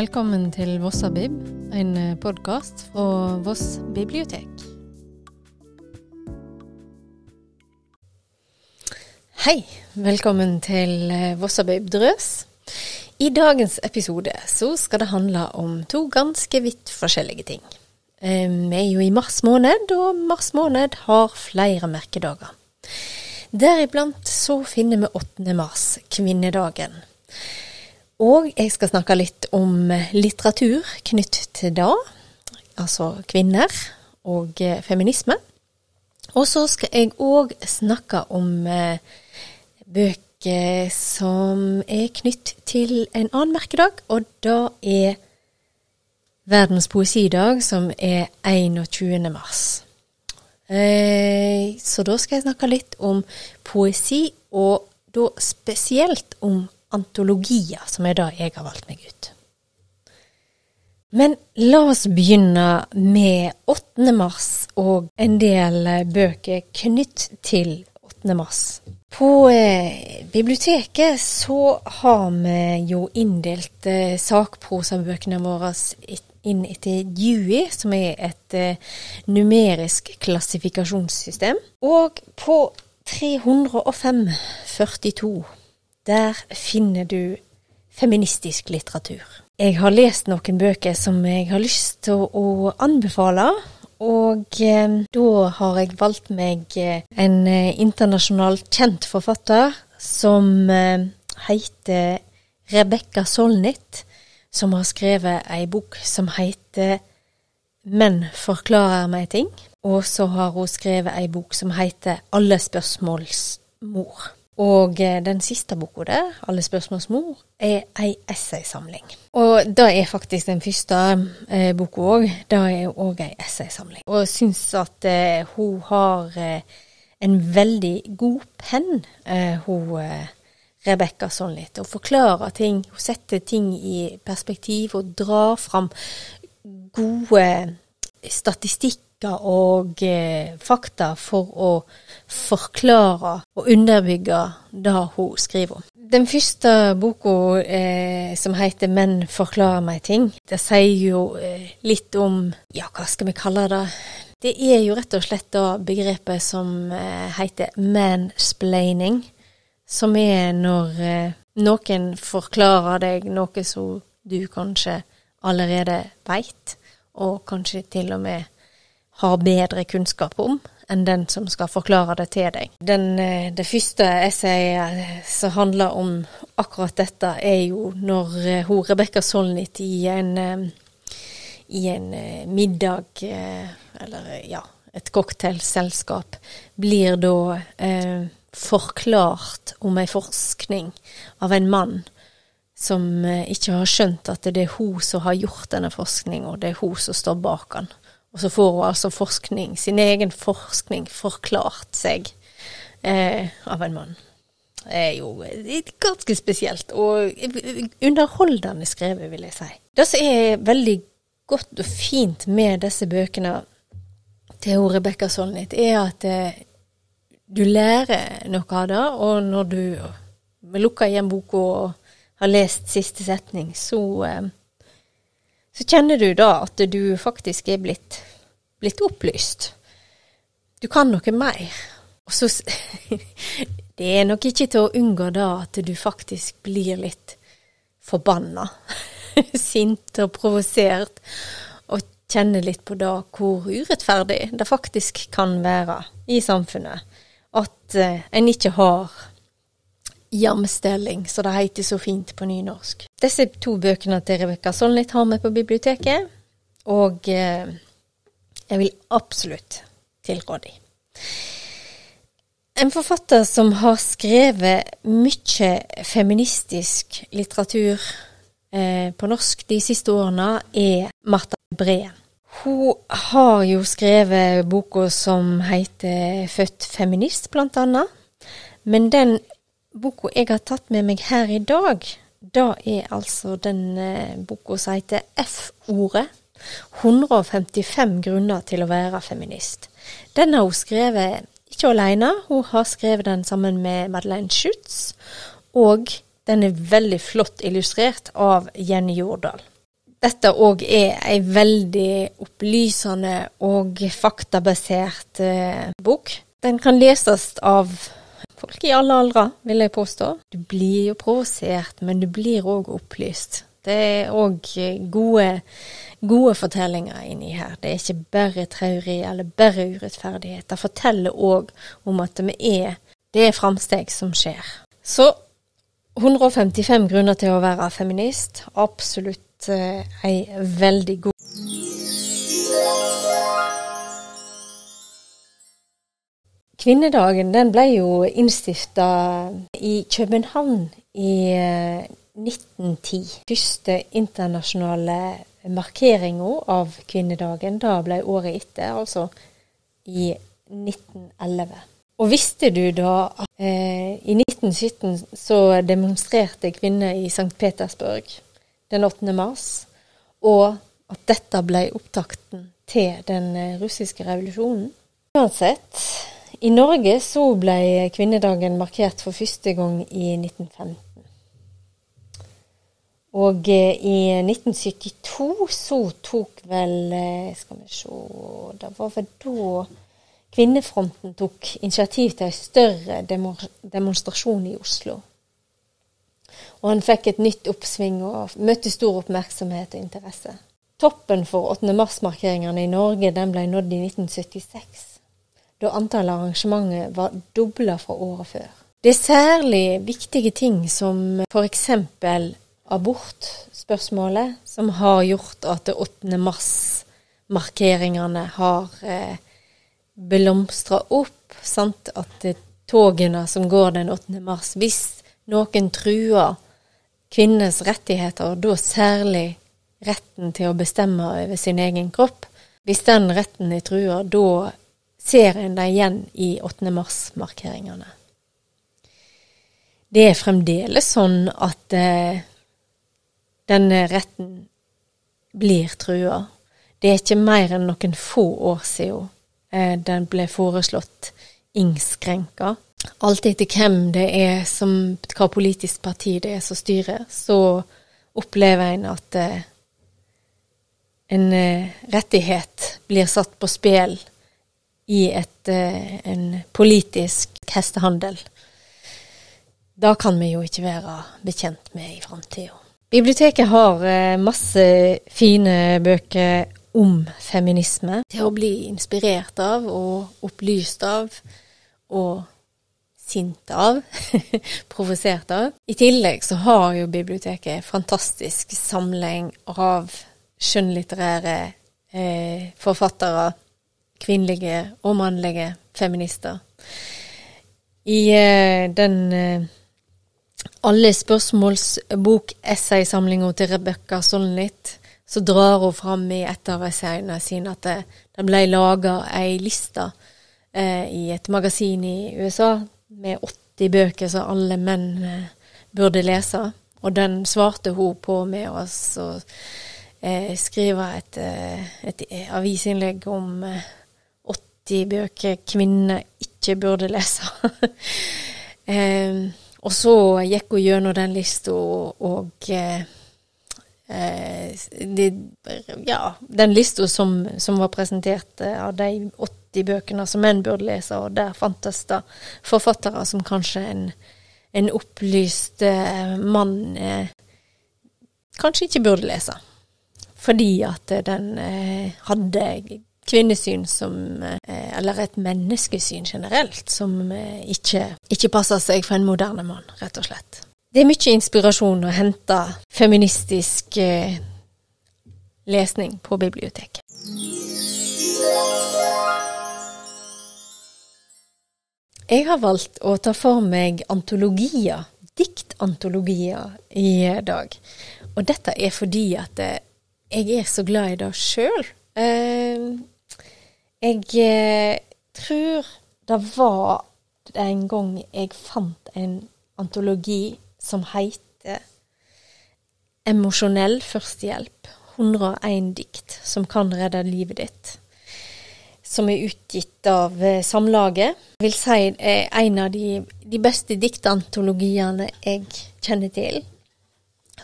Velkommen til Vossabib, en podkast fra Voss bibliotek. Hei, velkommen til Vossabib drøs. I dagens episode så skal det handle om to ganske vidt forskjellige ting. Eh, vi er jo i mars måned, og mars måned har flere merkedager. Deriblant så finner vi 8. mars, kvinnedagen. Og jeg skal snakke litt om litteratur knytt til det, altså kvinner og eh, feminisme. Og så skal jeg òg snakke om eh, bøker som er knytt til en annen merkedag, og det er verdens poesidag, som er 21. mars. Eh, så da skal jeg snakke litt om poesi, og da spesielt om antologier, som er det jeg har valgt meg ut. Men la oss begynne med 8. mars og en del bøker knytt til 8. mars. På eh, biblioteket så har vi jo inndelt eh, sakprosabøkene våre inn etter Dewey, som er et eh, numerisk klassifikasjonssystem. Og på 305 42 der finner du feministisk litteratur. Jeg har lest noen bøker som jeg har lyst til å anbefale. Og eh, da har jeg valgt meg eh, en eh, internasjonalt kjent forfatter som heter Rebekka Solnit, som har skrevet ei bok som heter Menn forklarer meg ting. Og så har hun skrevet ei bok som heter Alle spørsmåls mor. Og eh, den siste boka der, 'Alle spørsmåls mor', er ei essaysamling. Og det er faktisk den første eh, boka òg. Det er òg ei essaysamling. Og jeg syns at eh, hun har eh, en veldig god penn, eh, hun eh, Rebekka litt. Hun forklarer ting, hun setter ting i perspektiv og drar fram gode statistikk tanker og eh, fakta for å forklare og underbygge det hun skriver om. Den første boka, eh, som heter 'Menn forklarer meg ting', det sier jo eh, litt om Ja, hva skal vi kalle det? Det er jo rett og slett da begrepet som eh, heter mansplaining, som er når eh, noen forklarer deg noe som du kanskje allerede veit, og kanskje til og med har bedre kunnskap om enn den som skal forklare det til deg. Den, eh, det første essayet eh, som handler om akkurat dette, er jo når eh, hun Rebekka Solnit i en, i en middag, eller ja, et cocktailselskap, blir da eh, forklart om ei forskning av en mann som ikke har skjønt at det er hun som har gjort denne forskninga, det er hun som står bak den. Og så får hun altså forskning, sin egen forskning, forklart seg eh, av en mann. Det er jo ganske spesielt, og underholdende skrevet, vil jeg si. Det som er veldig godt og fint med disse bøkene til Rebekka Solnit, er at eh, du lærer noe av det, og når du lukker igjen boka og har lest siste setning, så eh, så kjenner du da at du faktisk er blitt, blitt opplyst. Du kan noe mer. Og så Det er nok ikke til å unngå da at du faktisk blir litt forbanna. Sint og provosert. Og kjenner litt på da hvor urettferdig det faktisk kan være i samfunnet. At eh, en ikke har jamstilling, som det heter så fint på nynorsk. Disse to bøkene til Rebekka Solnit har vi på biblioteket, og eh, jeg vil absolutt tilrå dem. En forfatter som har skrevet mye feministisk litteratur eh, på norsk de siste årene, er Martha Breen. Hun har jo skrevet boka som heter Født feminist, blant annet. Men den boka jeg har tatt med meg her i dag, da er altså den eh, boka som heter F-ordet. 155 grunner til å være feminist. Den har hun skrevet ikke alene, hun har skrevet den sammen med Madeleine Schutz, og den er veldig flott illustrert av Jenny Jordal. dette òg er ei veldig opplysende og faktabasert eh, bok. Den kan leses av folk i alle aldre, vil jeg påstå. Du blir jo provosert, men du blir òg opplyst. Det er òg gode, gode fortellinger inni her. Det er ikke bare trauri eller bare urettferdighet. Det forteller òg om at vi er, det er framsteg som skjer. Så 155 grunner til å være feminist. Absolutt eh, ei veldig Kvinnedagen den ble jo innstifta i København i 1910. Eh, Første internasjonale markeringa av kvinnedagen da ble året etter, altså i 1911. Og visste du da at eh, i 1917 så demonstrerte kvinner i St. Petersburg den 8. mars, og at dette ble opptakten til den eh, russiske revolusjonen? Uansett, i Norge så ble kvinnedagen markert for første gang i 1915. Og eh, i 1972 så tok vel eh, Skal vi se Det var vel da Kvinnefronten tok initiativ til en større demonstrasjon i Oslo. Og han fikk et nytt oppsving og møtte stor oppmerksomhet og interesse. Toppen for 8. mars-markeringene i Norge den ble nådd i 1976 da antallet arrangementer var dobla fra året før. Det er særlig viktige ting som f.eks. abortspørsmålet, som har gjort at 8. mars-markeringene har eh, blomstra opp. Sant? At togene som går den 8. mars, hvis noen truer kvinners rettigheter, og da særlig retten til å bestemme over sin egen kropp, hvis den retten er trua, da ser en det igjen i 8. mars-markeringene. Det er fremdeles sånn at eh, denne retten blir trua. Det er ikke mer enn noen få år siden eh, den ble foreslått innskrenka. Alt etter hvem det er som, hva politisk parti det er som styrer, så opplever en at eh, en eh, rettighet blir satt på spill i et, eh, en politisk hestehandel. Da kan vi jo ikke være bekjent med i framtida. Biblioteket har eh, masse fine bøker om feminisme til å bli inspirert av og opplyst av og sint av, provosert av. I tillegg så har jo biblioteket fantastisk samling av skjønnlitterære eh, forfattere kvinnelige og mannlige feminister. I uh, den uh, alle spørsmålsbok-essaysamlinga til Rebekka Solnit, så drar hun fram i et av essayene sine at det, det ble laga ei liste eh, i et magasin i USA med 80 bøker som alle menn burde lese. Og den svarte hun på med å skrive et, et avisinnlegg om 80 bøker kvinner ikke burde lese. eh, og så gikk hun gjennom den lista og, eh, de, ja, den lista som, som, var presentert eh, av de 80 bøkene som menn burde lese, og der fantes det forfattere som kanskje en, en opplyst eh, mann eh, kanskje ikke burde lese. Fordi at den eh, hadde kvinnesyn som eh, Eller et menneskesyn generelt som eh, ikke, ikke passer seg for en moderne mann, rett og slett. Det er mye inspirasjon å hente feministisk eh, lesning på biblioteket. Jeg har valgt å ta for meg antologier, diktantologier, i dag. Og dette er fordi at jeg er så glad i det sjøl. Jeg eh, tror det var en gang jeg fant en antologi som heter Emosjonell førstehjelp. 101 dikt som kan redde livet ditt. Som er utgitt av eh, Samlaget. Jeg vil si er en av de, de beste diktantologiene jeg kjenner til.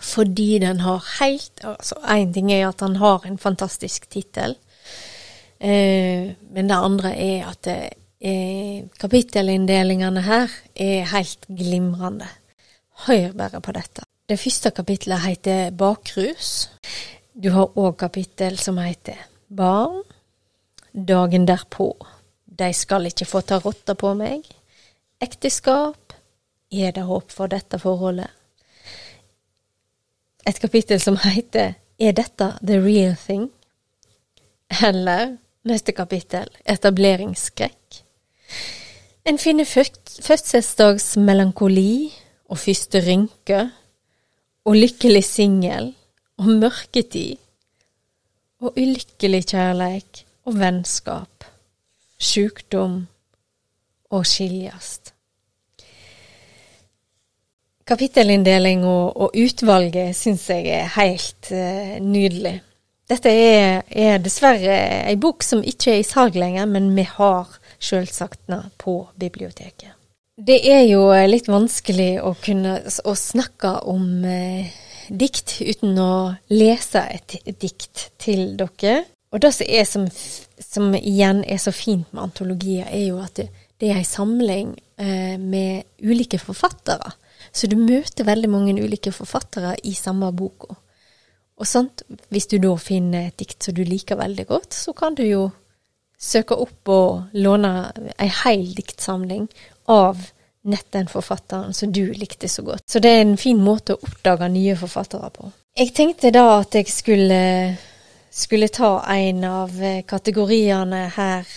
fordi den har helt Altså, én ting er at han har en fantastisk tittel, eh, men det andre er at eh, kapittelinndelingene her er helt glimrende. Hør bare på dette. Det første kapittelet heter Bakrus. Du har òg kapittel som heter Barn. Dagen derpå. De skal ikke få ta rotta på meg. Ekteskap. Er det håp for dette forholdet? Et kapittel som heter Er dette the real thing? Eller neste kapittel Etableringsskrekk. En finner fødselsdagsmelankoli og første rynke og lykkelig singel og mørketid og ulykkelig kjærleik og vennskap, sjukdom og skiljast. Kapittelinndelinga og, utvalget syns jeg er helt uh, nydelig. Dette er, er dessverre ei bok som ikke er i salg lenger, men vi har sjølsagt den på biblioteket. Det er jo eh, litt vanskelig å kunne å snakke om eh, dikt uten å lese et, dikt til dere. Og det som, er som, som, igjen er så fint med antologier, er jo at det, det er ei samling eh, med ulike forfattere. Så du møter veldig mange ulike forfattere i samme boka. Og sånt, hvis du da finner et dikt som du liker veldig godt, så kan du jo søke opp og låne ei hel diktsamling av nett den forfatteren som du likte så godt. Så det er en fin måte å oppdage nye forfattere på. Jeg tenkte da at jeg skulle, skulle ta en av kategoriene her.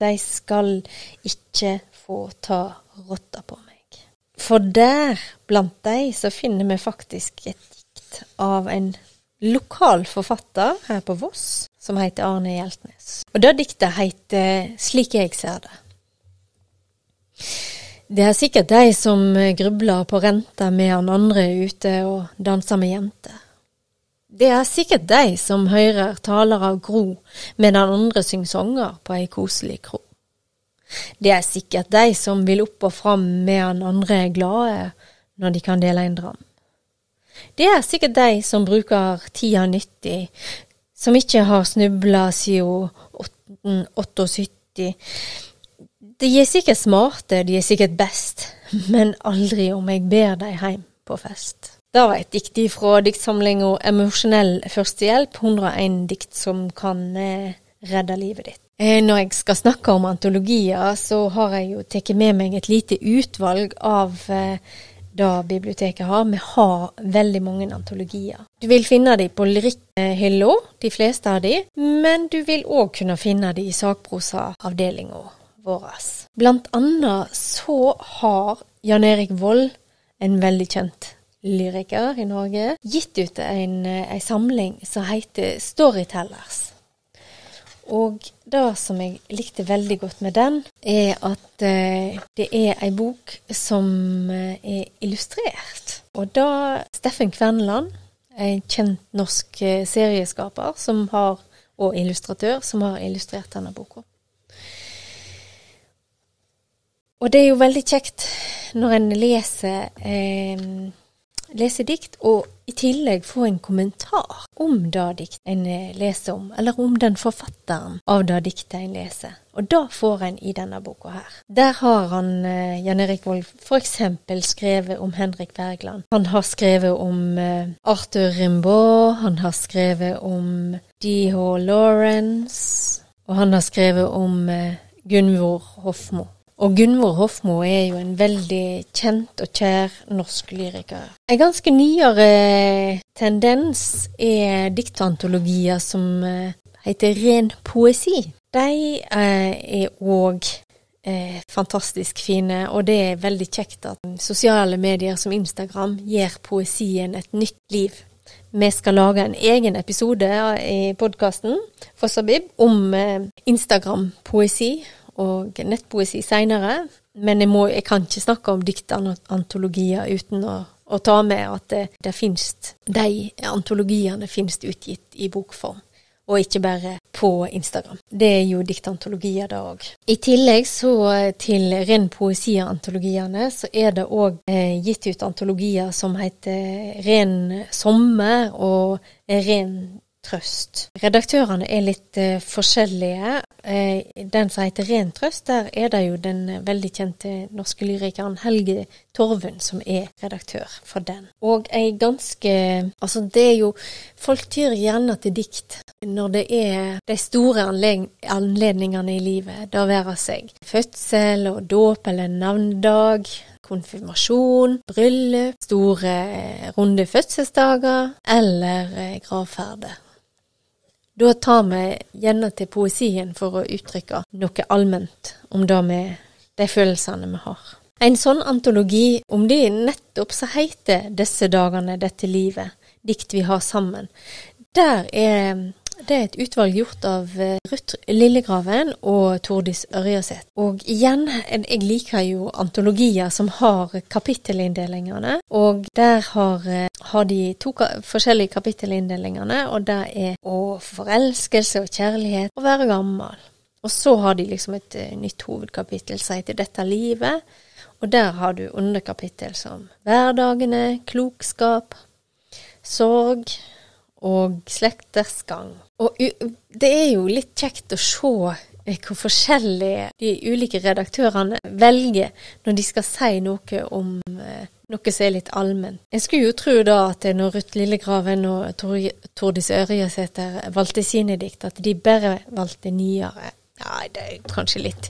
De skal ikke få ta rotta på meg. For der, blant de, så finner vi faktisk et dikt av en lokal forfatter her på Voss som heter Arne Hjeltnes. Og det diktet heter Slik jeg ser det. Det er sikkert de som grubler på renta han andre ute og danser med jenter. Det er sikkert de som hører taler av Gro medan andre synger sanger på ei koselig kro. Det er sikkert de som vil opp og fram medan andre er glade når de kan dele en dram. Det er sikkert de som bruker tida nyttig, som ikke har snubla siden 78. De er sikkert smarte, de er sikkert best, men aldri om jeg ber de hjem på fest. Det var et dikt fra diktsamlinga Emosjonell førstehjelp, 101 dikt som kan eh, redde livet ditt. Eh, når jeg skal snakke om antologier, så har jeg jo tatt med meg et lite utvalg av eh, det biblioteket har. Vi har veldig mange antologier. Du vil finne dem på lyrikkhylla, de fleste av dem, men du vil òg kunne finne dem i sakprosaavdelinga vår. Blant annet så har Jan Erik Vold, en veldig kjent lyriker i Norge, gitt ut en, en samling som heter Storytellers. Og det som jeg likte veldig godt med den, er at eh, det er ei bok som eh, er illustrert. Og da Steffen Kvenland, en kjent norsk eh, serieskaper har, og illustratør, som har illustrert denne boka. Og det er jo veldig kjekt når en leser eh, lese dikt, og i tillegg få en kommentar om det diktet en eh, leser om, eller om den forfatteren av det diktet en leser. Og det får en i denne boka her. Der har han, eh, Jan Erik Vold, f.eks. skrevet om Henrik Wergeland. Han har skrevet om eh, Arthur Rimbaud, han har skrevet om D.H. Lawrence, og han har skrevet om Gunvor Hofmo. Og Gunvor Hofmo er jo en veldig kjent og kjær norsk lyriker. En ganske nyere tendens er diktantologier som eh, heter ren poesi. De eh, er òg eh, fantastisk fine, og det er veldig kjekt at sosiale medier som Instagram gir poesien et nytt liv. Vi skal lage en egen episode i podkasten for Sabib om Instagram-poesi og nettpoesi seinere. Men jeg, må, jeg, kan ikke snakke om diktantologier uten å, å, ta med at det, det finnes, de antologiene finnes utgitt i bokform. og ikke bare på Instagram. Det er jo diktantologier, da òg. I tillegg så til ren poesiantologiene, så er det òg eh, gitt ut antologier som heter Ren sommer og Ren trøst. Redaktørene er litt uh, forskjellige. Uh, den som heter Ren trøst, der er det jo den uh, veldig kjente norske lyrikeren Helge Torvund som er redaktør for den. Og ei ganske Altså, det er jo Folk tyr gjerne til dikt når det er de store anledningene i livet, det være seg fødsel og dåp eller navnedag konfirmasjon, bryllup, store runde fødselsdager eller gravferder. Da tar vi gjerne til poesien for å uttrykke noe allment om det med de følelsene vi har. En sånn antologi, om det nettopp så heter 'Disse dagene, dette livet', dikt vi har sammen, der er det er et utvalg gjort av eh, Ruth Lillegraven og Tordis Ørjaseth. Og igjen, jeg liker jo antologier som har kapittelinndelingene. Og der har, eh, har de to forskjellige kapittelinndelingene, og det er å forelskelse og kjærlighet og være gammel. Og så har de liksom et uh, nytt hovedkapittel som heter Dette livet. Og der har du underkapittel som hverdagene, klokskap, sorg og slekters gang. Og det er jo litt kjekt å se eh, hvor forskjellige de ulike redaktørene velger når de skal si noe om eh, noe som er litt allment. En skulle jo tro da at når Ruth Lillegraven og Tordis Ørjasæter valgte sine dikt, at de bare valgte nyere. Ja, det er kanskje litt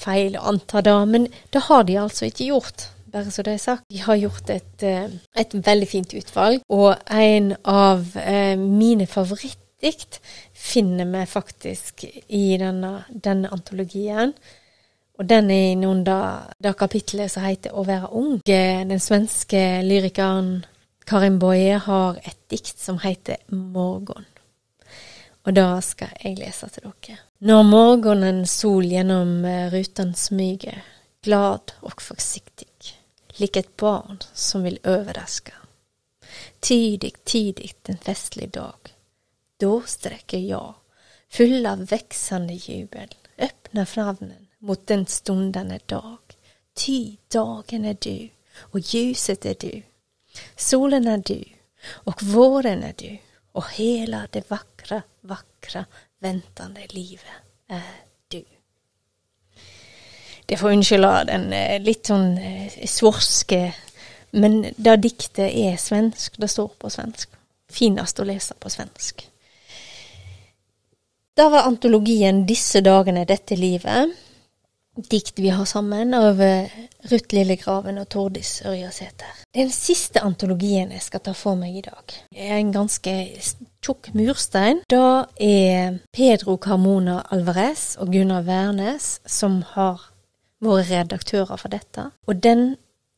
feil å anta da, men det har de altså ikke gjort bare så det er sagt. De har gjort et, eh, et veldig fint utvalg, og en av mine favorittdikt finner vi faktisk i denne, denne antologien. Og den er innunder det kapitlet som heter 'Å være ung'. Den svenske lyrikeren Karin Boye har et dikt som heter 'Morgen'. Og da skal jeg lese til dere. Når morgenen sol gjennom ruten rutan smyger, glad og forsiktig, lik et barn som vil overraske. Tidig, tidig en festlig dag Da strekker jeg, full av växande jubel, åpner favnen mot den stundende dag. Ty dagen er du og ljuset er du. Solen er du og våren er du og hele det vackra, vackra ventende livet er. Det får unnskylde den eh, litt sånn eh, svorske, men det diktet er svensk, det står på svensk. Finest å lese på svensk. Da var antologien 'Disse dagene, dette livet', dikt vi har sammen, av eh, Ruth Lillegraven og Tordis Ørjasæter. Den siste antologien jeg skal ta for meg i dag, er en ganske tjukk murstein. Da er Pedro Carmona Alvarez og Gunnar Wærnes som har vært redaktører for dette. Og den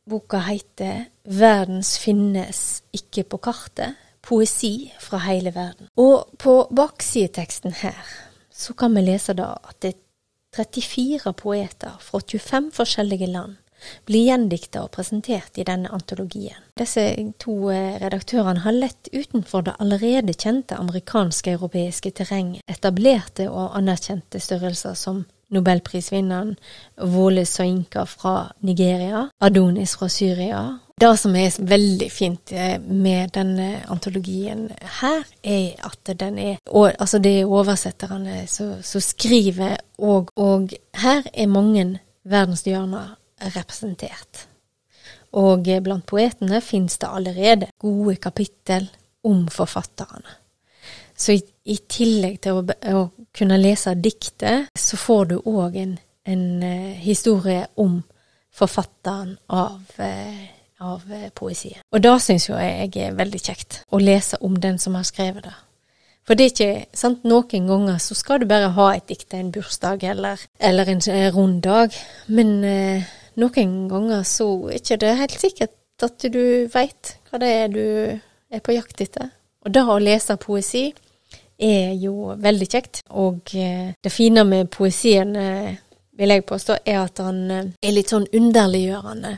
boka heter 'Verdens finnes ikke på kartet' poesi fra hele verden. Og på baksideteksten her så kan vi lese da at det er 34 poeter fra 25 forskjellige land blir gjendikta og presentert i denne antologien. Disse to eh, redaktørene har lett utenfor det allerede kjente amerikanske-europeiske terrenget, etablerte og anerkjente størrelser som nobelprisvinneren Wole Soyinka fra Nigeria, Adonis fra Syria. Det som er veldig fint eh, med denne antologien her, er at den er og, Altså, det er oversetterne som skriver, og, og her er mange verdenshjørner representert. Og blant poetene finnes det allerede gode kapittel om forfatterne. Så i, i tillegg til å, å, kunne lese diktet, så får du òg en, en uh, historie om forfatteren av, uh, av uh, poesien. Og da syns jo jeg, er veldig kjekt å lese om den som har skrevet det. For det er ikke sant, Noen ganger så skal du bare ha et dikt til en bursdag eller, eller en rund dag, men noen ganger så er det ikke helt sikkert at du veit hva det er du er på jakt etter. Og da å lese poesi er jo veldig kjekt. Og eh, det fine med poesien, eh, vil jeg påstå, er at han eh, er litt sånn underliggjørende.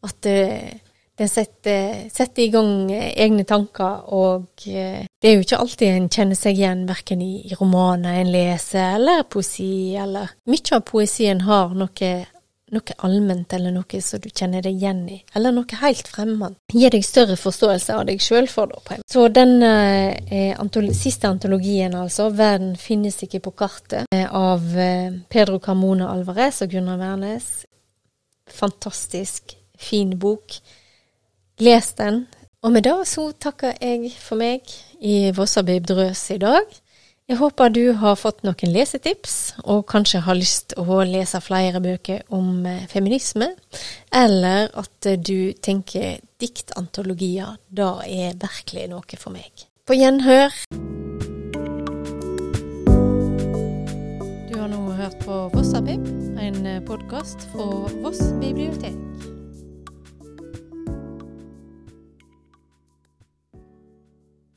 At den setter, setter, i gang egne tanker og Det er jo ikke alltid en kjenner seg igjen verken i romaner en leser, eller poesi, eller Mye av poesien har noe, noe allment, eller noe som du kjenner deg igjen i, eller noe helt fremmed. Gi deg større forståelse av deg sjøl for det. Så den eh, antolo siste antologien, altså, 'Verden finnes ikke på kartet', eh, av eh, Pedro Carmona Alvarez og Gunnar Wærnes. Fantastisk fin bok. Les den. Og med det så takker jeg for meg i Vossabib Drøs i dag. Jeg håper du har fått noen lesetips, og kanskje har lyst å lese flere bøker om eh, feminisme, eller at du tenker diktantologier, da er virkelig noe for meg. På gjenhør. Du har nå hørt på Vossabib, en podkast fra Voss bibliotek.